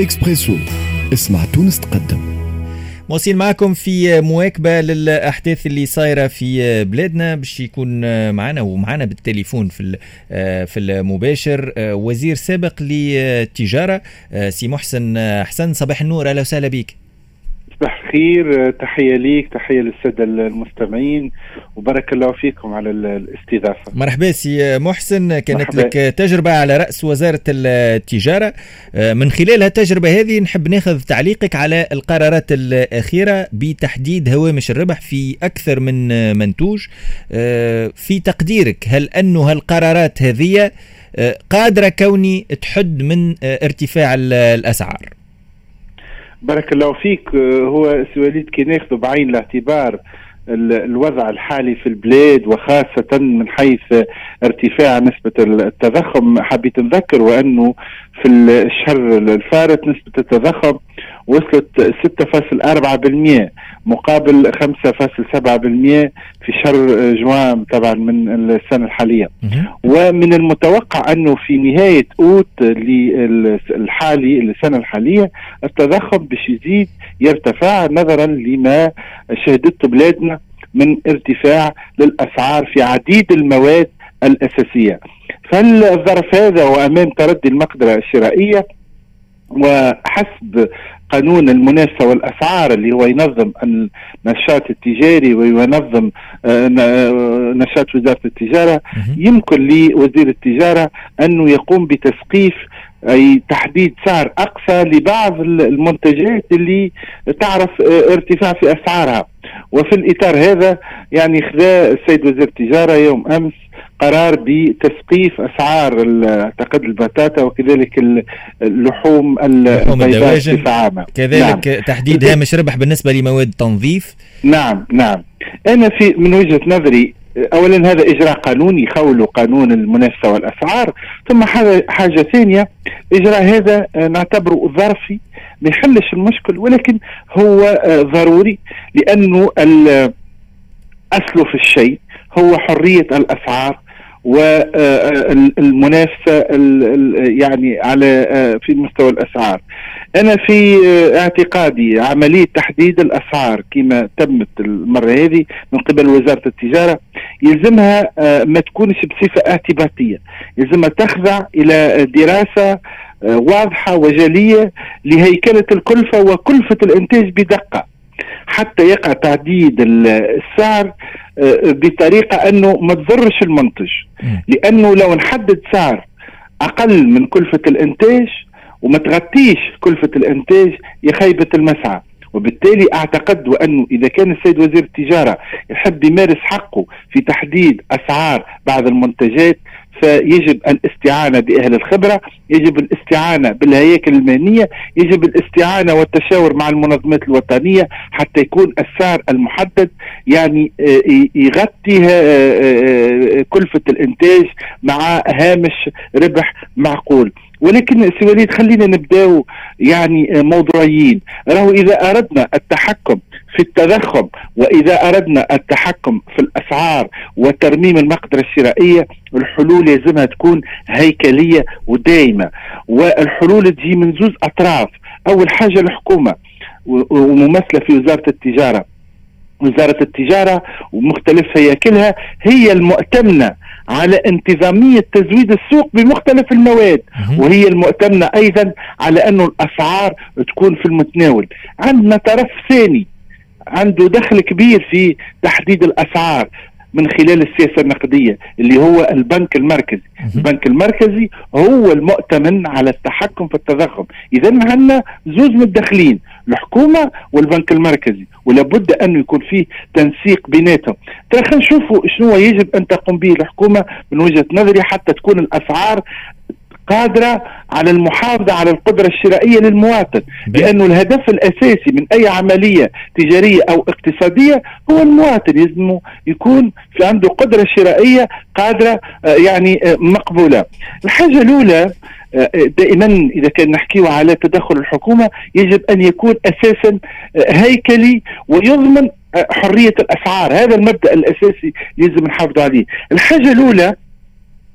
إكسبريسو. اسمع تونس تقدم. مواصلين معكم في مواكبة للأحداث اللي صايرة في بلادنا. باش يكون معنا ومعنا بالتليفون في في المباشر وزير سابق للتجارة سي محسن حسن. صباح النور. أهلا وسهلا بك. صباح الخير تحية ليك تحية للسادة المستمعين وبارك الله فيكم على الاستضافة. مرحبا سي محسن. كانت مرحبا. لك تجربة على رأس وزارة التجارة. من خلال هالتجربة هذه نحب ناخذ تعليقك على القرارات الأخيرة بتحديد هوامش الربح في أكثر من منتوج. في تقديرك هل أنه هالقرارات هذه قادرة كوني تحد من ارتفاع الأسعار؟ بارك الله فيك. هو سي وليد كي ناخذ بعين الاعتبار الوضع الحالي في البلاد وخاصة من حيث ارتفاع نسبة التضخم. حبيت نذكر وأنه في الشهر الفارط نسبة التضخم وصلت 6.4% مقابل 5.7% في شهر جوان طبعا من السنة الحالية. ومن المتوقع أنه في نهاية أوت الحالي السنة الحالية التضخم باش يزيد يرتفع نظرا لما شهدته بلادنا من ارتفاع للأسعار في عديد المواد الأساسية. فالظرف هذا وأمام تردي المقدرة الشرائية وحسب قانون المنافسة والأسعار اللي هو ينظم النشاط التجاري وينظم آه، آه، نشاط وزارة التجارة يمكن لوزير التجارة أنه يقوم بتسقيف أي تحديد سعر أقصى لبعض المنتجات اللي تعرف آه، ارتفاع في أسعارها. وفي الإطار هذا يعني خذا السيد وزير التجارة يوم أمس قرار بتسقيف أسعار أعتقد البطاطا وكذلك اللحوم البيضاء بصفة عامة. كذلك نعم. تحديد هامش ربح بالنسبة لمواد التنظيف. نعم نعم. أنا في من وجهة نظري اولا هذا إجراء قانوني يخول قانون المنافسة والأسعار ثم حاجة ثانية إجراء هذا نعتبره ظرفي ما يحلش المشكل ولكن هو آه، ضروري لأنه أصله في الشيء هو حرية الأسعار والمنافسة يعني على آه، في مستوى الأسعار. أنا في آه، اعتقادي عملية تحديد الأسعار كما تمت المرة هذه من قبل وزارة التجارة يلزمها آه، ما تكونش بصفة اعتباطية، يلزمها تخضع إلى دراسة واضحة وجلية لهيكلة الكلفة وكلفة الإنتاج بدقة. حتى يقع تعديد السعر آه، بطريقة أنه ما تضرش المنتج. لأنه لو نحدد سعر أقل من كلفة الإنتاج وما تغطيش كلفة الإنتاج يا خيبة المسعى. وبالتالي أعتقد وأنه إذا كان السيد وزير التجارة يحب يمارس حقه في تحديد أسعار بعض المنتجات فيجب الاستعانة بأهل الخبرة يجب الاستعانة بالهياكل المهنية يجب الاستعانة والتشاور مع المنظمات الوطنية حتى يكون السعر المحدد يعني آه، يغطي آه، آه، كلفة الإنتاج مع هامش ربح معقول. ولكن سي وليد خلينا نبداو يعني موضوعيين. راهو إذا أردنا التحكم في التضخم وإذا أردنا التحكم في الأسعار وترميم المقدرة الشرائية الحلول لازمها تكون هيكلية ودائمة. والحلول تجي من زوز أطراف. أول حاجة الحكومة وممثله في وزارة التجارة. وزارة التجارة ومختلف هياكلها هي المؤتمنة على انتظامية تزويد السوق بمختلف المواد. وهي المؤتمنة أيضا على أن الأسعار تكون في المتناول. عندنا طرف ثاني عنده دخل كبير في تحديد الأسعار من خلال السياسة النقدية اللي هو البنك المركزي، البنك المركزي هو المؤتمن على التحكم في التضخم، اذا عندنا زوج متدخلين، الحكومة والبنك المركزي، ولابد انه يكون فيه تنسيق بيناتهم، ترى خلينا نشوفوا شنو يجب أن تقوم به الحكومة من وجهة نظري حتى تكون الأسعار قادرة على المحافظة على القدرة الشرائية للمواطن. لأنه الهدف الأساسي من أي عملية تجارية أو اقتصادية هو المواطن. لازم يكون في عنده قدرة شرائية قادرة آه، يعني آه، مقبولة. الحاجة الأولى آه، دائما إذا كان نحكيه على تدخل الحكومة يجب أن يكون أساسا هيكلي ويضمن حرية الأسعار. هذا المبدأ الأساسي يجب نحافظ عليه. الحاجة الأولى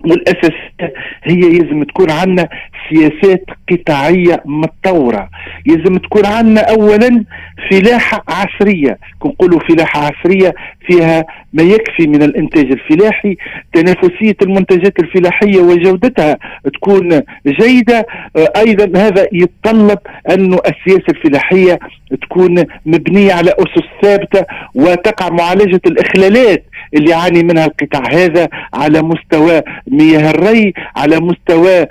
والاساسيه هي لازم تكون عندنا سياسات قطاعية متطورة. يلزم تكون عندنا أولا فلاحة عصرية. نقولوا فلاحة عصرية فيها ما يكفي من الإنتاج الفلاحي. تنافسية المنتجات الفلاحية وجودتها تكون جيدة. أيضا هذا يتطلب أن السياسة الفلاحية تكون مبنية على أسس ثابتة وتقع معالجة الإخلالات اللي يعاني منها القطاع هذا على مستوى مياه الري على مستوى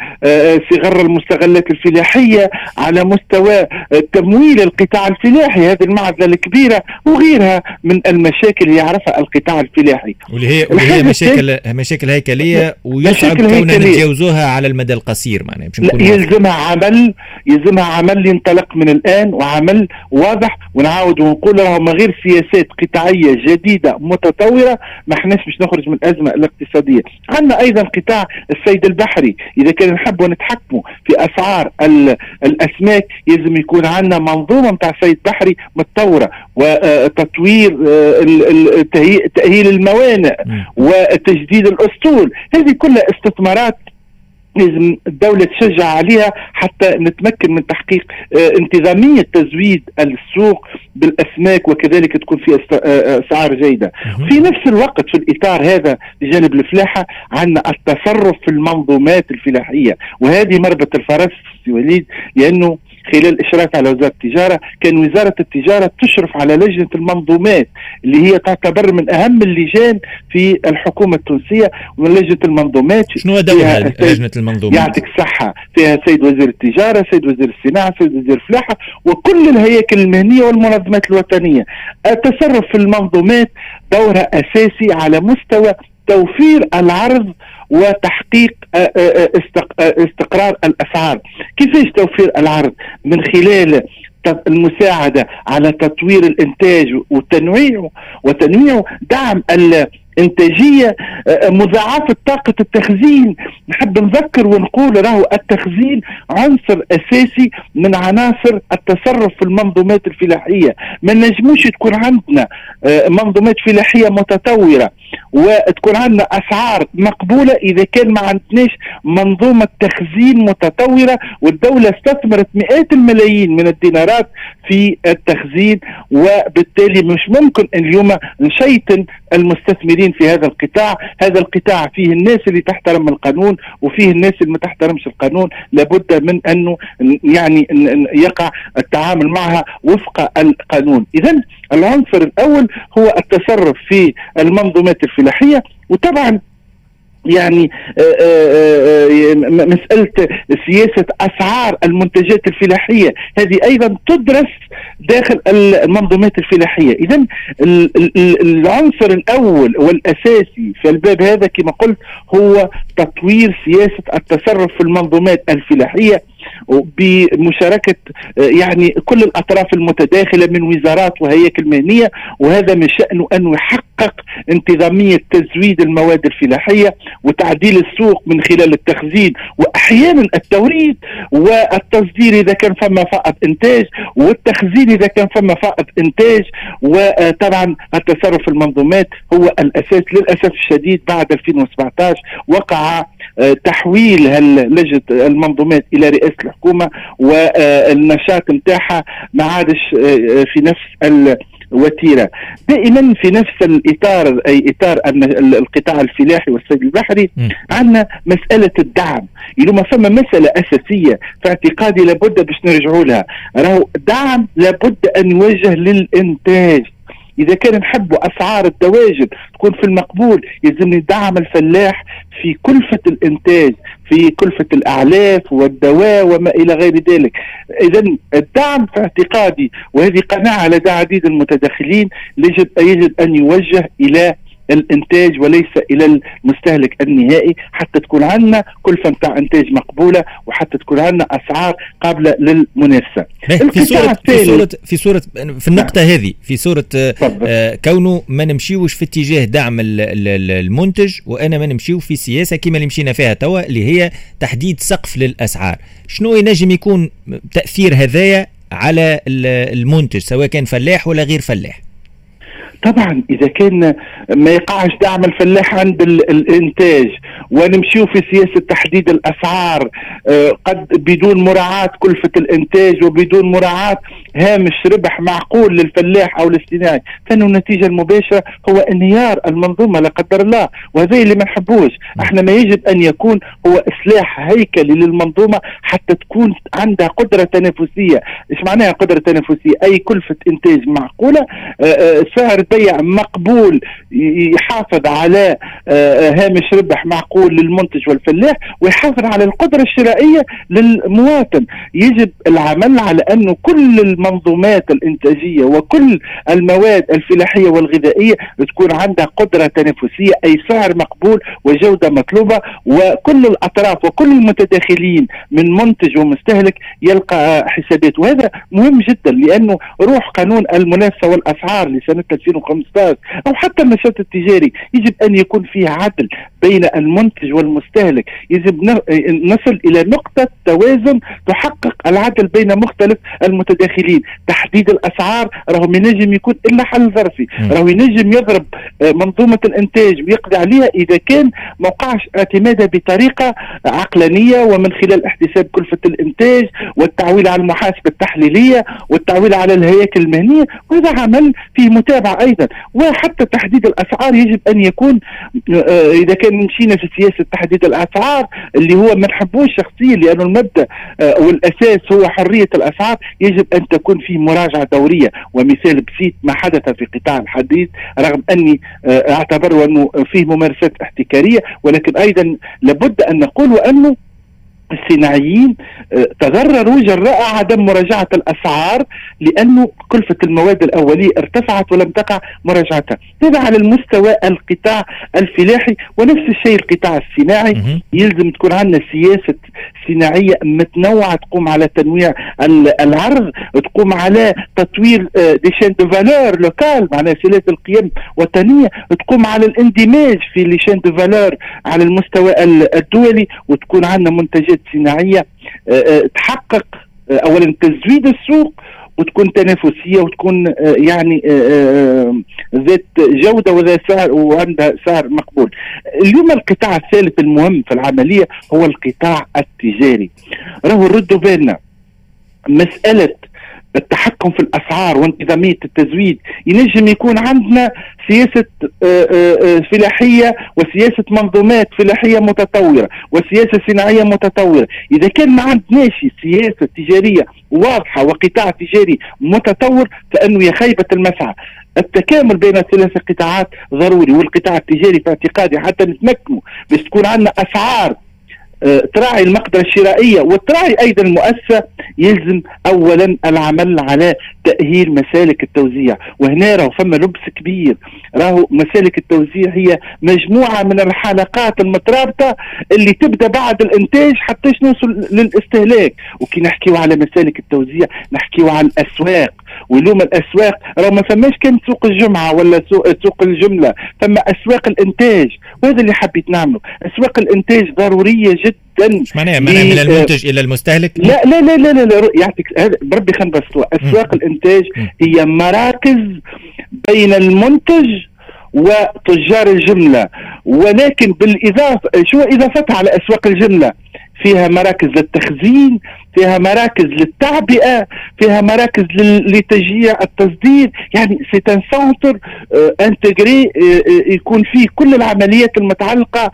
صغر المستغلات الفلاحية على مستوى تمويل القطاع الفلاحي. هذه المعزلة الكبيرة وغيرها من المشاكل اللي يعرفها القطاع الفلاحي. واللي هي, واللي هي مشاكل مشاكل هيكلية ويصعب كوننا نتجاوزوها على المدى القصير معناها يلزمها عمل يلزمها عمل ينطلق من الآن وعمل واضح ونعاود ونقول راهم غير سياسات قطاعية جديدة متطورة ما احناش باش نخرج من الأزمة الاقتصادية. عندنا أيضا قطاع الصيد البحري. إذا كان نحبوا نتحكموا في أسعار الأسماك يلزم يكون عندنا منظومة نتاع صيد بحري متطورة وتطوير آه، تأهيل الموانئ وتجديد الأسطول. هذه كلها استثمارات لازم الدولة تشجع عليها حتى نتمكن من تحقيق آه، انتظامية تزويد السوق بالأسماك وكذلك تكون في آه، أسعار جيدة. في نفس الوقت في الإطار هذا بجانب الفلاحة عندنا التصرف في المنظومات الفلاحية وهذه مربط الفرس وليد لأنه خلال الاشراف على وزارة التجارة كان وزارة التجارة تشرف على لجنة المنظومات اللي هي تعتبر من أهم اللجان في الحكومة التونسية ومن لجنة المنظومات شنو دورها لجنة المنظومات؟ يعطيك الصحة فيها سيد وزير التجارة، سيد وزير الصناعة، سيد وزير الفلاحة وكل الهياكل المهنية والمنظمات الوطنية. التصرف في المنظومات دورها أساسي على مستوى توفير العرض وتحقيق آه، آه، آه، استقرار الأسعار. كيفاش توفير العرض من خلال المساعدة على تطوير الإنتاج وتنويعه وتنويعه دعم إنتاجية مضاعفة طاقة التخزين. نحب نذكر ونقول راهو التخزين عنصر أساسي من عناصر التصرف في المنظومات الفلاحية. ما نجموش تكون عندنا منظومات فلاحية متطورة وتكون عندنا أسعار مقبولة. إذا كان ما عندناش منظومة تخزين متطورة والدولة استثمرت مئات الملايين من الدينارات في التخزين وبالتالي مش ممكن اليوم نشيطن المستثمرين في هذا القطاع. هذا القطاع فيه الناس اللي تحترم القانون وفيه الناس اللي ما تحترمش القانون. لابد من أنه يعني يقع التعامل معها وفق القانون. اذا العنصر الأول هو التصرف في المنظومات الفلاحية. وطبعا يعني آه، آه، آه، مسألة سياسة أسعار المنتجات الفلاحية. هذه أيضا تدرس داخل المنظومات الفلاحية. إذا العنصر الأول والأساسي في الباب هذا كما قلت هو تطوير سياسة التصرف في المنظومات الفلاحية. بمشاركة يعني كل الأطراف المتداخلة من وزارات وهياكل مهنية وهذا من شأنه أن يحقق انتظامية تزويد المواد الفلاحية وتعديل السوق من خلال التخزين وأحيانا التوريد والتصدير إذا كان فما فائض إنتاج والتخزين إذا كان فما فائض إنتاج. وطبعا التصرف في المنظومات هو الأساس للأسف الشديد بعد 2017 وقع آه، تحويل لجنه المنظومات إلى رئاسة الحكومة والنشاط نتاعها ما عادش آه، في نفس الوتيرة. دائما في نفس الإطار أي إطار القطاع الفلاحي والصيد البحري عندنا مسألة الدعم. ما فما مسألة أساسية في اعتقادي لابد باش نرجعوا لها. راهو دعم لابد أن يوجه للإنتاج. إذا كان نحبوا أسعار الدواجن تكون في المقبول يلزم ندعم الفلاح في كلفة الإنتاج في كلفة الأعلاف والدواء وما إلى غير ذلك. اذا الدعم في اعتقادي وهذه قناعة لدى عديد المتدخلين يجب يجب أن يوجه إلى الإنتاج وليس إلى المستهلك النهائي حتى تكون عندنا كلفه نتاع إنتاج مقبولة وحتى تكون عندنا أسعار قابلة للمنافسة. في صوره في صوره في صوره في النقطة نعم. هذه في صورة آه كونه ما نمشيوش في اتجاه دعم المنتج وأنا ما نمشيو في سياسة كما اللي مشينا فيها توا اللي هي تحديد سقف للأسعار. شنو ينجم يكون تأثير هذايا على المنتج سواء كان فلاح ولا غير فلاح؟ طبعا إذا كان ما يقعش دعم الفلاح عند الإنتاج ونمشيو في سياسة تحديد الأسعار آه، قد بدون مراعاة كلفة الإنتاج وبدون مراعاة هامش ربح معقول للفلاح أو الاصطناعي فإنه النتيجة المباشرة هو انهيار المنظومة لا قدر الله وهذا اللي ما نحبوش. إحنا ما يجب أن يكون هو إصلاح هيكلي للمنظومة حتى تكون عندها قدرة تنافسية. إيش معناها قدرة تنافسية؟ أي كلفة إنتاج معقولة آه، آه، سعر بيع مقبول يحافظ على هامش ربح معقول للمنتج والفلاح ويحافظ على القدرة الشرائية للمواطن. يجب العمل على انه كل المنظومات الإنتاجية وكل المواد الفلاحية والغذائية تكون عندها قدرة تنافسية اي سعر مقبول وجودة مطلوبة وكل الأطراف وكل المتداخلين من منتج ومستهلك يلقى حسابات. وهذا مهم جدا لأنه روح قانون المنافسة والأسعار لسنة 2015 أو حتى النشاط التجاري يجب أن يكون فيه عدل بين المنتج والمستهلك. يجب نصل إلى نقطة توازن تحقق العدل بين مختلف المتداخلين. تحديد الأسعار راهو ما ينجم يكون إلا حل ظرفي. راهو ينجم يضرب آه، منظومة الإنتاج ويقضي عليها إذا كان ما وقعش اعتمادها بطريقة عقلانية ومن خلال احتساب كلفة الإنتاج والتعويل على المحاسبة التحليلية والتعويل على الهياكل المهنية. وهذا عمل فيه متابعة أيضا. وحتى تحديد الأسعار يجب أن يكون آه، إذا كان مشينا في سياسة تحديد الأسعار اللي هو ما نحبوش شخصيا لأنه المبدأ آه، والأساس هو حرية الأسعار يجب أن تكون في مراجعة دورية. ومثال بسيط ما حدث في قطاع الحديد رغم أني آه، اعتبر أنه فيه ممارسات احتكارية ولكن أيضا لابد أن نقول انه الصناعيين آه، تضرروا جراء عدم مراجعة الأسعار لأنه كلفة المواد الأولية ارتفعت ولم تقع مراجعتها. هذا على المستوى القطاع الفلاحي ونفس الشيء القطاع الصناعي. يلزم تكون عندنا سياسة صناعية متنوعة تقوم على تنويع العرض تقوم على تطوير des chaînes de valeur locales معناها سلاسل القيم وطنية تقوم على الاندماج في les chaînes de valeur على المستوى الدولي وتكون عندنا منتجات صناعية آه، آه، تحقق آه، اولا تزويد السوق وتكون تنافسية وتكون يعني ذات جودة وذات سعر وعندها سعر مقبول. اليوم القطاع الثالث المهم في العملية هو القطاع التجاري. راهو ردوا بالنا مسألة التحكم في الأسعار وانتظامية التزويد ينجم يكون عندنا سياسة آه، آه، آه، فلاحية وسياسة منظومات فلاحية متطورة وسياسة صناعية متطورة إذا كان ما عندناش سياسة تجارية واضحة وقطاع تجاري متطور فإنه يا خيبة المسعى التكامل بين الثلاث قطاعات ضروري والقطاع التجاري في اعتقادي حتى نتمكنوا بس تكون عندنا أسعار تراعي المقدرة الشرائية وتراعي أيضا المؤسسة يلزم أولا العمل على تأهيل مسالك التوزيع. وهنا راهو فما لبس كبير. راهو مسالك التوزيع هي مجموعة من الحلقات المترابطة اللي تبدأ بعد الإنتاج حتى نوصل للاستهلاك. وكي نحكيو على مسالك التوزيع نحكيو على الأسواق ولوم الأسواق راه ما فماش كان سوق الجمعة ولا سوق, سوق الجملة فما أسواق الإنتاج. وهذا اللي حبيت نعمله أسواق الإنتاج ضرورية جدا. معناها معناها من المنتج إلى المستهلك؟ لا لا لا لا لا, لا يعطيك بربي خلينا بس أسواق الإنتاج هي مراكز بين المنتج وتجار الجملة. ولكن بالاضافه شو اضافتها على أسواق الجملة؟ فيها مراكز للتخزين فيها مراكز للتعبئة فيها مراكز لتشجيع التصدير. يعني c'est un centre intégré يكون فيه كل العمليات المتعلقة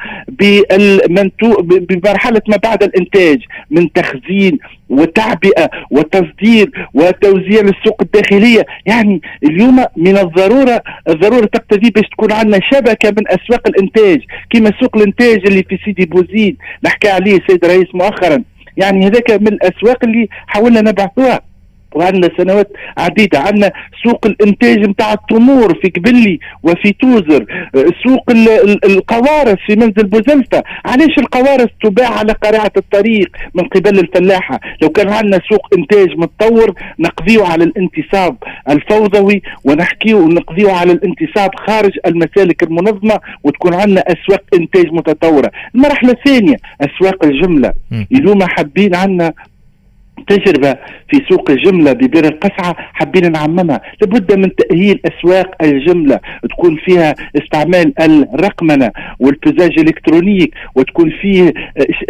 بمرحلة ما بعد الإنتاج من تخزين وتعبئة وتصدير وتوزيع للسوق الداخلية. يعني اليوم من الضرورة الضرورة تقتضي باش تكون عندنا شبكة من أسواق الإنتاج. كما سوق الإنتاج اللي في سيدي بوزيد نحكي عليه سيد الرئيس مؤخرا. يعني هذاك من الأسواق اللي حاولنا نبعثوها. وعندنا سنوات عديدة. عندنا سوق الإنتاج نتاع التمور في قبلي وفي توزر. سوق القوارص في منزل بوزلفة. علاش القوارص تباع على قريعة الطريق من قبل الفلاحة؟ لو كان عندنا سوق إنتاج متطور نقضيه على الانتصاب الفوضوي ونحكيه ونقضيه على الانتصاب خارج المسالك المنظمة وتكون عندنا أسواق إنتاج متطورة. المرحلة الثانية أسواق الجملة. اليوم حابين عندنا تجربة في سوق الجملة ببير القسعة حابين نعممها. لابد من تأهيل أسواق الجملة تكون فيها استعمال الرقمنة والبزاج الإلكترونيك وتكون فيه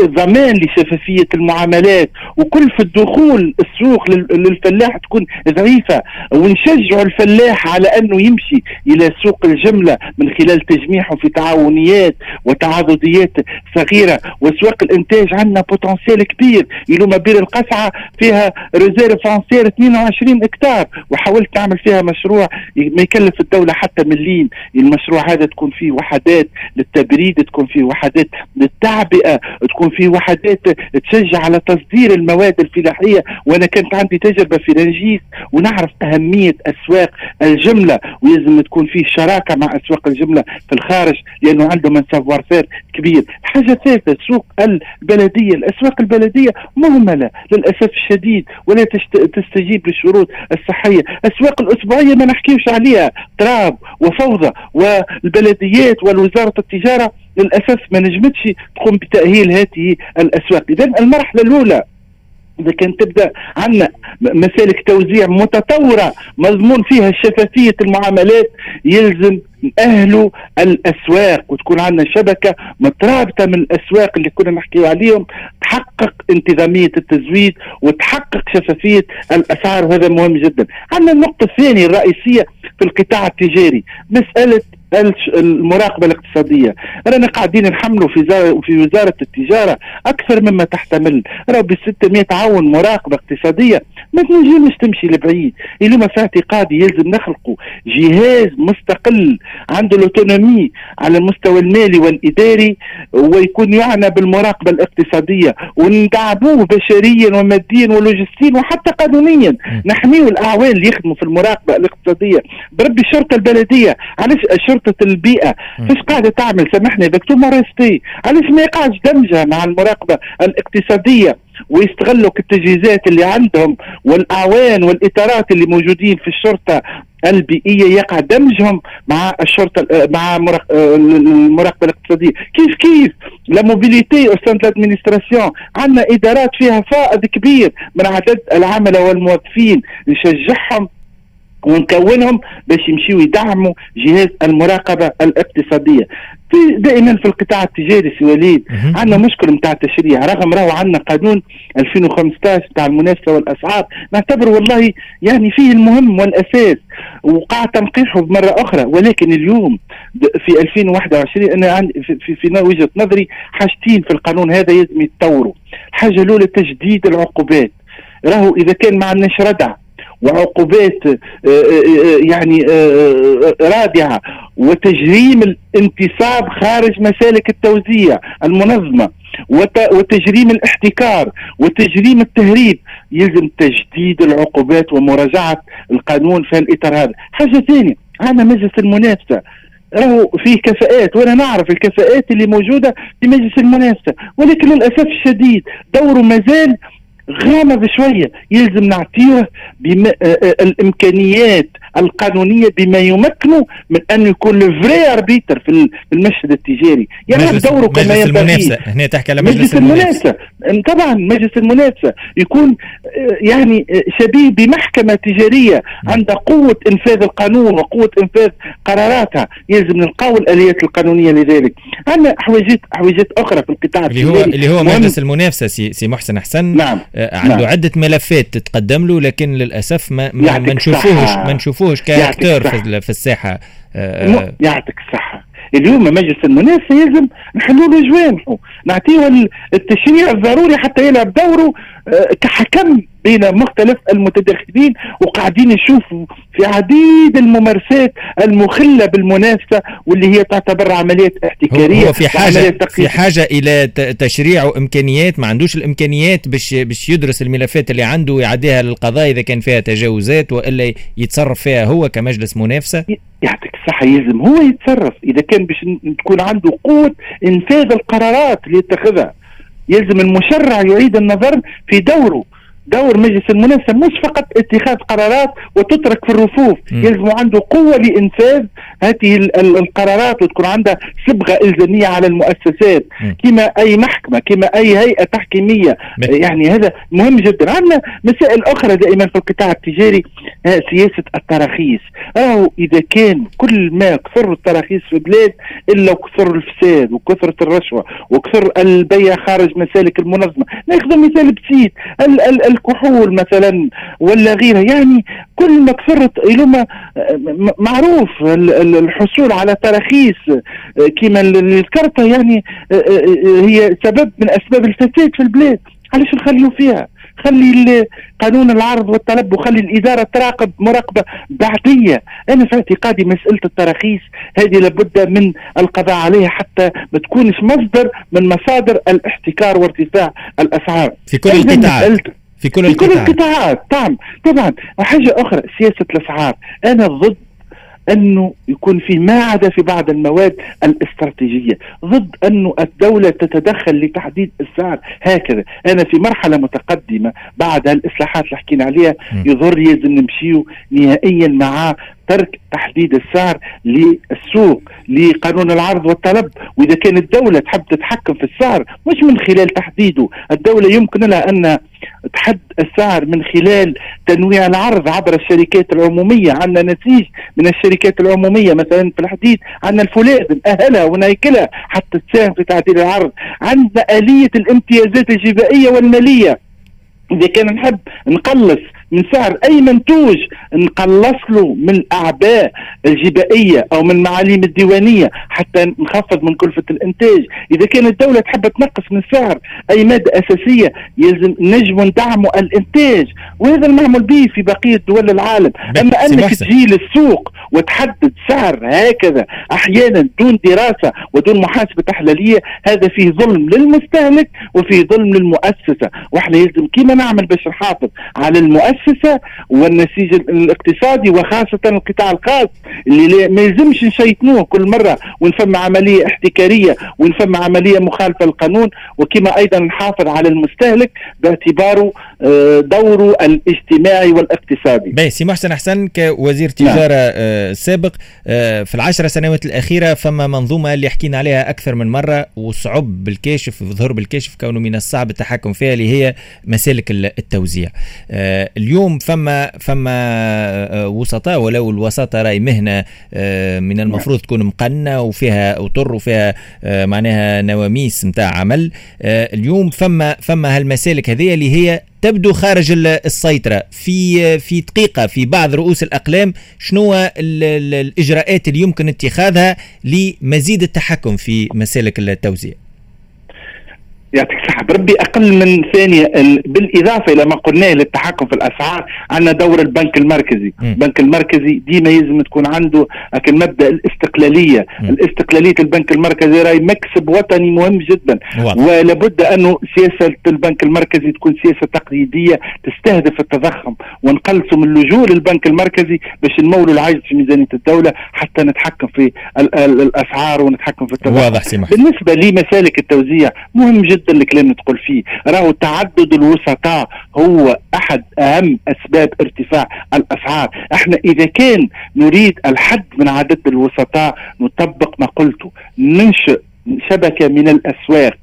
ضمان لشفافية المعاملات. وكل في الدخول السوق للفلاح تكون ضعيفة. ونشجع الفلاح على أنه يمشي إلى سوق الجملة من خلال تجميعه في تعاونيات وتعاضديات صغيرة. وأسواق الإنتاج عندنا potentiel كبير يلو بير القصعة فيها réserve foncière 22 hectares وحاولت تعمل فيها مشروع ما يكلف الدولة حتى مليم المشروع هذا تكون فيه وحدات للتبريد تكون فيه وحدات للتعبئة تكون فيه وحدات تشجع على تصدير المواد الفلاحية. وأنا كانت عندي تجربة في رنجيس ونعرف أهمية أسواق الجملة. ويلزم تكون فيه شراكة مع أسواق الجملة في الخارج لأنه عندهم سافوار فير كبير. الحاجة الثالثه سوق البلدية. الأسواق البلدية مهملة. للأسف الشديد ولا تستجيب للشروط الصحية. الاسواق الأسبوعية ما نحكيوش عليها. تراب وفوضى والبلديات والوزارة التجارة للأسف ما نجمتش تقوم بتأهيل هذه الأسواق. اذا المرحلة الأولى إذا كان تبدأ عندنا مسالك توزيع متطورة مضمون فيها شفافية المعاملات يلزم نأهلوا الأسواق وتكون عندنا شبكة مترابطة من الأسواق اللي كنا نحكي عليهم تحقق انتظامية التزويد وتحقق شفافية الأسعار وهذا مهم جدا. عندنا النقطة الثانية الرئيسية في القطاع التجاري مسألة المراقبة الاقتصادية. رانا قاعدين نحملوا في في وزارة التجارة أكثر مما تحتمل. راه ب 600 عون مراقبة اقتصادية. ما تنجمش تمشي لبعيد. اليوم في اعتقادي يلزم نخلقوا جهاز مستقل عنده الأوتونومي على المستوى المالي والإداري ويكون يعنى بالمراقبة الاقتصادية. وندعموه بشريا وماديا ولوجستيا وحتى قانونيا. نحميه الأعوان اللي يخدموا في المراقبة الاقتصادية. بربي الشرطة البلدية. علاش شرطه البيئة. فاش قاعدة تعمل؟ سامحني دكتور مارستي علاش ما يقعش دمجها مع المراقبة الاقتصادية ويستغلوا التجهيزات اللي عندهم والأعوان والإطارات اللي موجودين في الشرطة البيئية؟ يقع دمجهم مع الشرطة مع المراقبة الاقتصادية. كيف كيف؟ la mobilité au sein de l'administration عندنا إدارات فيها فائض كبير من عدد العملاء والموظفين. نشجعهم ونكونهم باش يمشيوا يدعموا جهاز المراقبة الاقتصادية. في دائما في القطاع التجاري سي وليد عندنا مشكل نتاع التشريع. رغم راهو عندنا قانون 2015 نتاع المنافسه والأسعار نعتبر والله يعني فيه المهم والأساس وقع تنقيحه بمرة أخرى. ولكن اليوم في 2021 أنا عندي في, في, في وجهة نظري حاجتين في القانون هذا لازم يتطوروا. الحاجة الأولى تجديد العقوبات. راهو إذا كان ما عندناش ردع وعقوبات آه، آه، آه، يعني رادعه وتجريم الانتصاب خارج مسالك التوزيع المنظمة وتجريم الاحتكار وتجريم التهريب. يلزم تجديد العقوبات ومراجعة القانون في الإطار هذا. حاجة ثانية عندنا مجلس المنافسة. راهو فيه كفاءات وأنا نعرف الكفاءات اللي موجودة في مجلس المنافسة. ولكن للأسف الشديد دوره مازال غامض بشويه يلزم نعطيه بما آه، آه، الإمكانيات القانونية بما يمكنه من أن يكون vrai arbitre في المشهد التجاري. يعني دوره كما ينبغي. المنافسة. هنا تحكي على مجلس, مجلس المنافسة. طبعا مجلس المنافسة يكون آه، يعني شبيه بمحكمة تجارية عندها قوة إنفاذ القانون وقوة إنفاذ قراراتها. يلزم نلقاو الآليات القانونية لذلك. عندنا حواجات حواجات أخرى في القطاع اللي هو اللي هو مجلس المنافسة سي, سي محسن حسن. نعم. آه، عنده نعم. عدة ملفات تتقدم له لكن للأسف ما ما, ما نشوفوهش ما نشوفوهش ك acteur في, في الساحة. آه يعطيك الصحة. اليوم مجلس المنافسة يلزم نحلوا له جوانحه. نعطيه التشريع الضروري حتى يلعب دوره آه، كحكم بين مختلف المتداخلين وقاعدين نشوفوا في عديد الممارسات المخلة بالمنافسة واللي هي تعتبر عمليات احتكارية هو في حاجة في حاجة إلى تشريع وإمكانيات ما عندوش الإمكانيات باش باش يدرس الملفات اللي عنده ويعديها للقضاء إذا كان فيها تجاوزات وإلا يتصرف فيها هو كمجلس منافسة؟ يعطيك الصحة يلزم هو يتصرف إذا كان باش تكون عنده قوة إنفاذ القرارات اللي يتخذها. يلزم المشرع يعيد النظر في دوره. دور مجلس المنافسه مش فقط اتخاذ قرارات وتترك في الرفوف يلزم عنده قوة لإنفاذ هذه القرارات وتكون عندها صبغة إلزامية على المؤسسات. كما أي محكمة كما أي هيئة تحكيمية. يعني هذا مهم جدا. عندنا مسائل أخرى دائما في القطاع التجاري آه، سياسة التراخيص. راهو إذا كان كل ما كثر التراخيص في البلاد إلا وكثر الفساد وكثرة الرشوة وكثر البيع خارج مسالك المنظمة. نأخذ مثال بسيط ال ال الكحول مثلا ولا غيرها. يعني كل ما كثرت لما معروف الحصول على تراخيص كما اللي ذكرتها يعني هي سبب من أسباب الفساد في البلاد. علاش نخليو فيها؟ خلي قانون العرض والطلب وخلي الإدارة تراقب مراقبة بعديه أنا في اعتقادي مسألة التراخيص هذه لابد من القضاء عليها حتى ما تكونش مصدر من مصادر الاحتكار وارتفاع الأسعار. في كل القطاعات. في كل القطاعات في كل القطاعات. طبعا طبعا. وحاجه أخرى سياسة الأسعار. أنا ضد أنه يكون في ما عدا في بعض المواد الاستراتيجية. ضد أنه الدولة تتدخل لتحديد السعر. هكذا. أنا في مرحلة متقدمة بعد الإصلاحات اللي حكينا عليها يظهر لازم نمشيو نهائيا مع ترك تحديد السعر للسوق لقانون العرض والطلب. وإذا كانت الدولة تحب تتحكم في السعر مش من خلال تحديده. الدولة يمكن لها أن تحد السعر من خلال تنويع العرض عبر الشركات العمومية. عندنا نسيج من الشركات العمومية مثلا في الحديد عندنا الفولاذ نأهلها ونيكلها حتى تساهم في تعديل العرض. عندنا آلية الامتيازات الجبائية والمالية. إذا كان نحب نقلص من سعر اي منتوج نقلص له من الأعباء الجبائية أو من المعاليم الديوانية حتى نخفض من كلفة الإنتاج، إذا كانت الدولة تحب تنقص من سعر اي ماده أساسية يلزم نجم ندعموا الإنتاج، وهذا المعمول به في بقية دول العالم، أما أنك تجي للسوق وتحدد سعر هكذا أحيانا دون دراسة ودون محاسبة تحليليه، هذا فيه ظلم للمستهلك وفيه ظلم للمؤسسة، وإحنا يلزم كيما نعمل باش نحافظ على المؤسسة والنسيج الاقتصادي وخاصة القطاع الخاص اللي ما يلزمش نشيطنوه كل مرة ونفهم عملية احتكارية ونفهم عملية مخالفة للقانون. وكما أيضا نحافظ على المستهلك باعتباره دوره الاجتماعي والاقتصادي. باهي سي محسن حسن كوزير نعم. تجارة نعم. سابق آه، في العشر سنوات الأخيرة فما منظومة اللي حكينا عليها أكثر من مرة وصعب بالكاشف وظهر بالكاشف كونه من الصعب التحكم فيها اللي هي مسالك التوزيع. اليوم فما فما آه، وسطاء ولو الوساطة راهي مهنة آه، من المفروض تكون مقننة وفيها أطر وفيها آه، معناها نواميس نتاع عمل اليوم فما فما هالمسالك هذه اللي هي تبدو خارج السيطرة. في في دقيقة في بعض رؤوس الأقلام شنو الإجراءات اللي يمكن اتخاذها لمزيد التحكم في مسالك التوزيع. يعطيك الصحة. بربي أقل من ثانية بالإضافة إلى ما قلناه للتحكم في الأسعار عندنا دور البنك المركزي. م. البنك المركزي ديما يلزم تكون عنده لكن مبدأ الاستقلالية. م. الاستقلالية البنك المركزي راي مكسب وطني مهم جدا. واضح. ولابد أنه سياسة البنك المركزي تكون سياسة تقليدية تستهدف التضخم. ونقلصوا من اللجوء للبنك المركزي باش نمولوا العجز في ميزانية الدولة حتى نتحكم في الأسعار ونتحكم في التضخم. واضح بالنسبة لمسالك التوزيع مهم جدا جدا الكلام اللي تقول فيه. راهو تعدد الوسطاء هو أحد أهم أسباب ارتفاع الأسعار. إحنا إذا كان نريد الحد من عدد الوسطاء نطبق ما قلته. ننشئ شبكة من الأسواق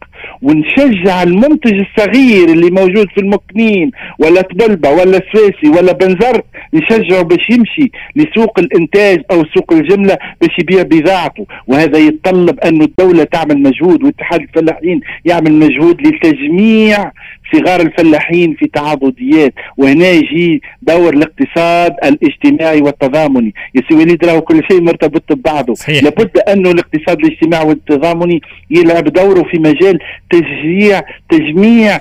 ونشجع المنتج الصغير اللي موجود في المكنين ولا تبلبة ولا سويسي ولا بنزرت نشجعه باش يمشي لسوق الإنتاج أو سوق الجملة باش يبيع بضاعته. وهذا يتطلب أن الدولة تعمل مجهود واتحاد الفلاحين يعمل مجهود لتجميع صغار الفلاحين في تعاضديات. وهنا يجي دور الاقتصاد الاجتماعي والتضامني. يا سي وليد راهو كل شيء مرتبط ببعضه. صحيح. لابد أنه الاقتصاد الاجتماعي والتضامني يلعب دوره في مجال تشجيع تجميع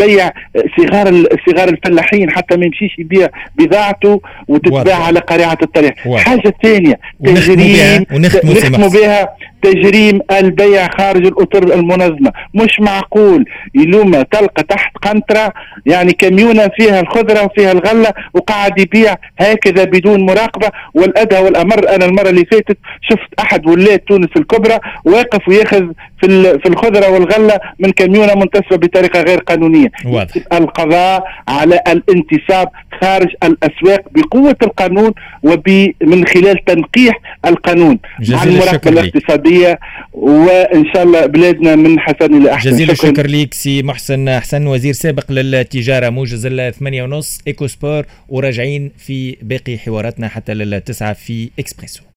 بيع صغار صغار الفلاحين حتى ما يمشيش يبيع بضاعته وتتباع على قريعة الطريق. حاجة ثانية تجريم ونختموا بها تجريم البيع خارج الأطر المنظمة. مش معقول. يلوم تلقى تحت قنطرة يعني كميونة فيها الخضرة وفيها الغلة وقاعد يبيع هكذا بدون مراقبة. والأدهى والأمر أنا المرة اللي فاتت شفت أحد ولاة تونس الكبرى واقف وياخذ في في الخضرة والغلة من كميونة منتسبة بطريقة غير قانونية. واضح. القضاء على الانتصاب خارج الأسواق بقوة القانون ومن خلال تنقيح القانون. مع المراقبه الاقتصادية وإن شاء الله بلادنا من حسن إلى أحسن. جزيل الشكر ليك سي محسن حسن وزير سابق للتجارة موجز الثمانية ونص éco sport وراجعين في باقي حواراتنا حتى للتسعة في إكسبريسو.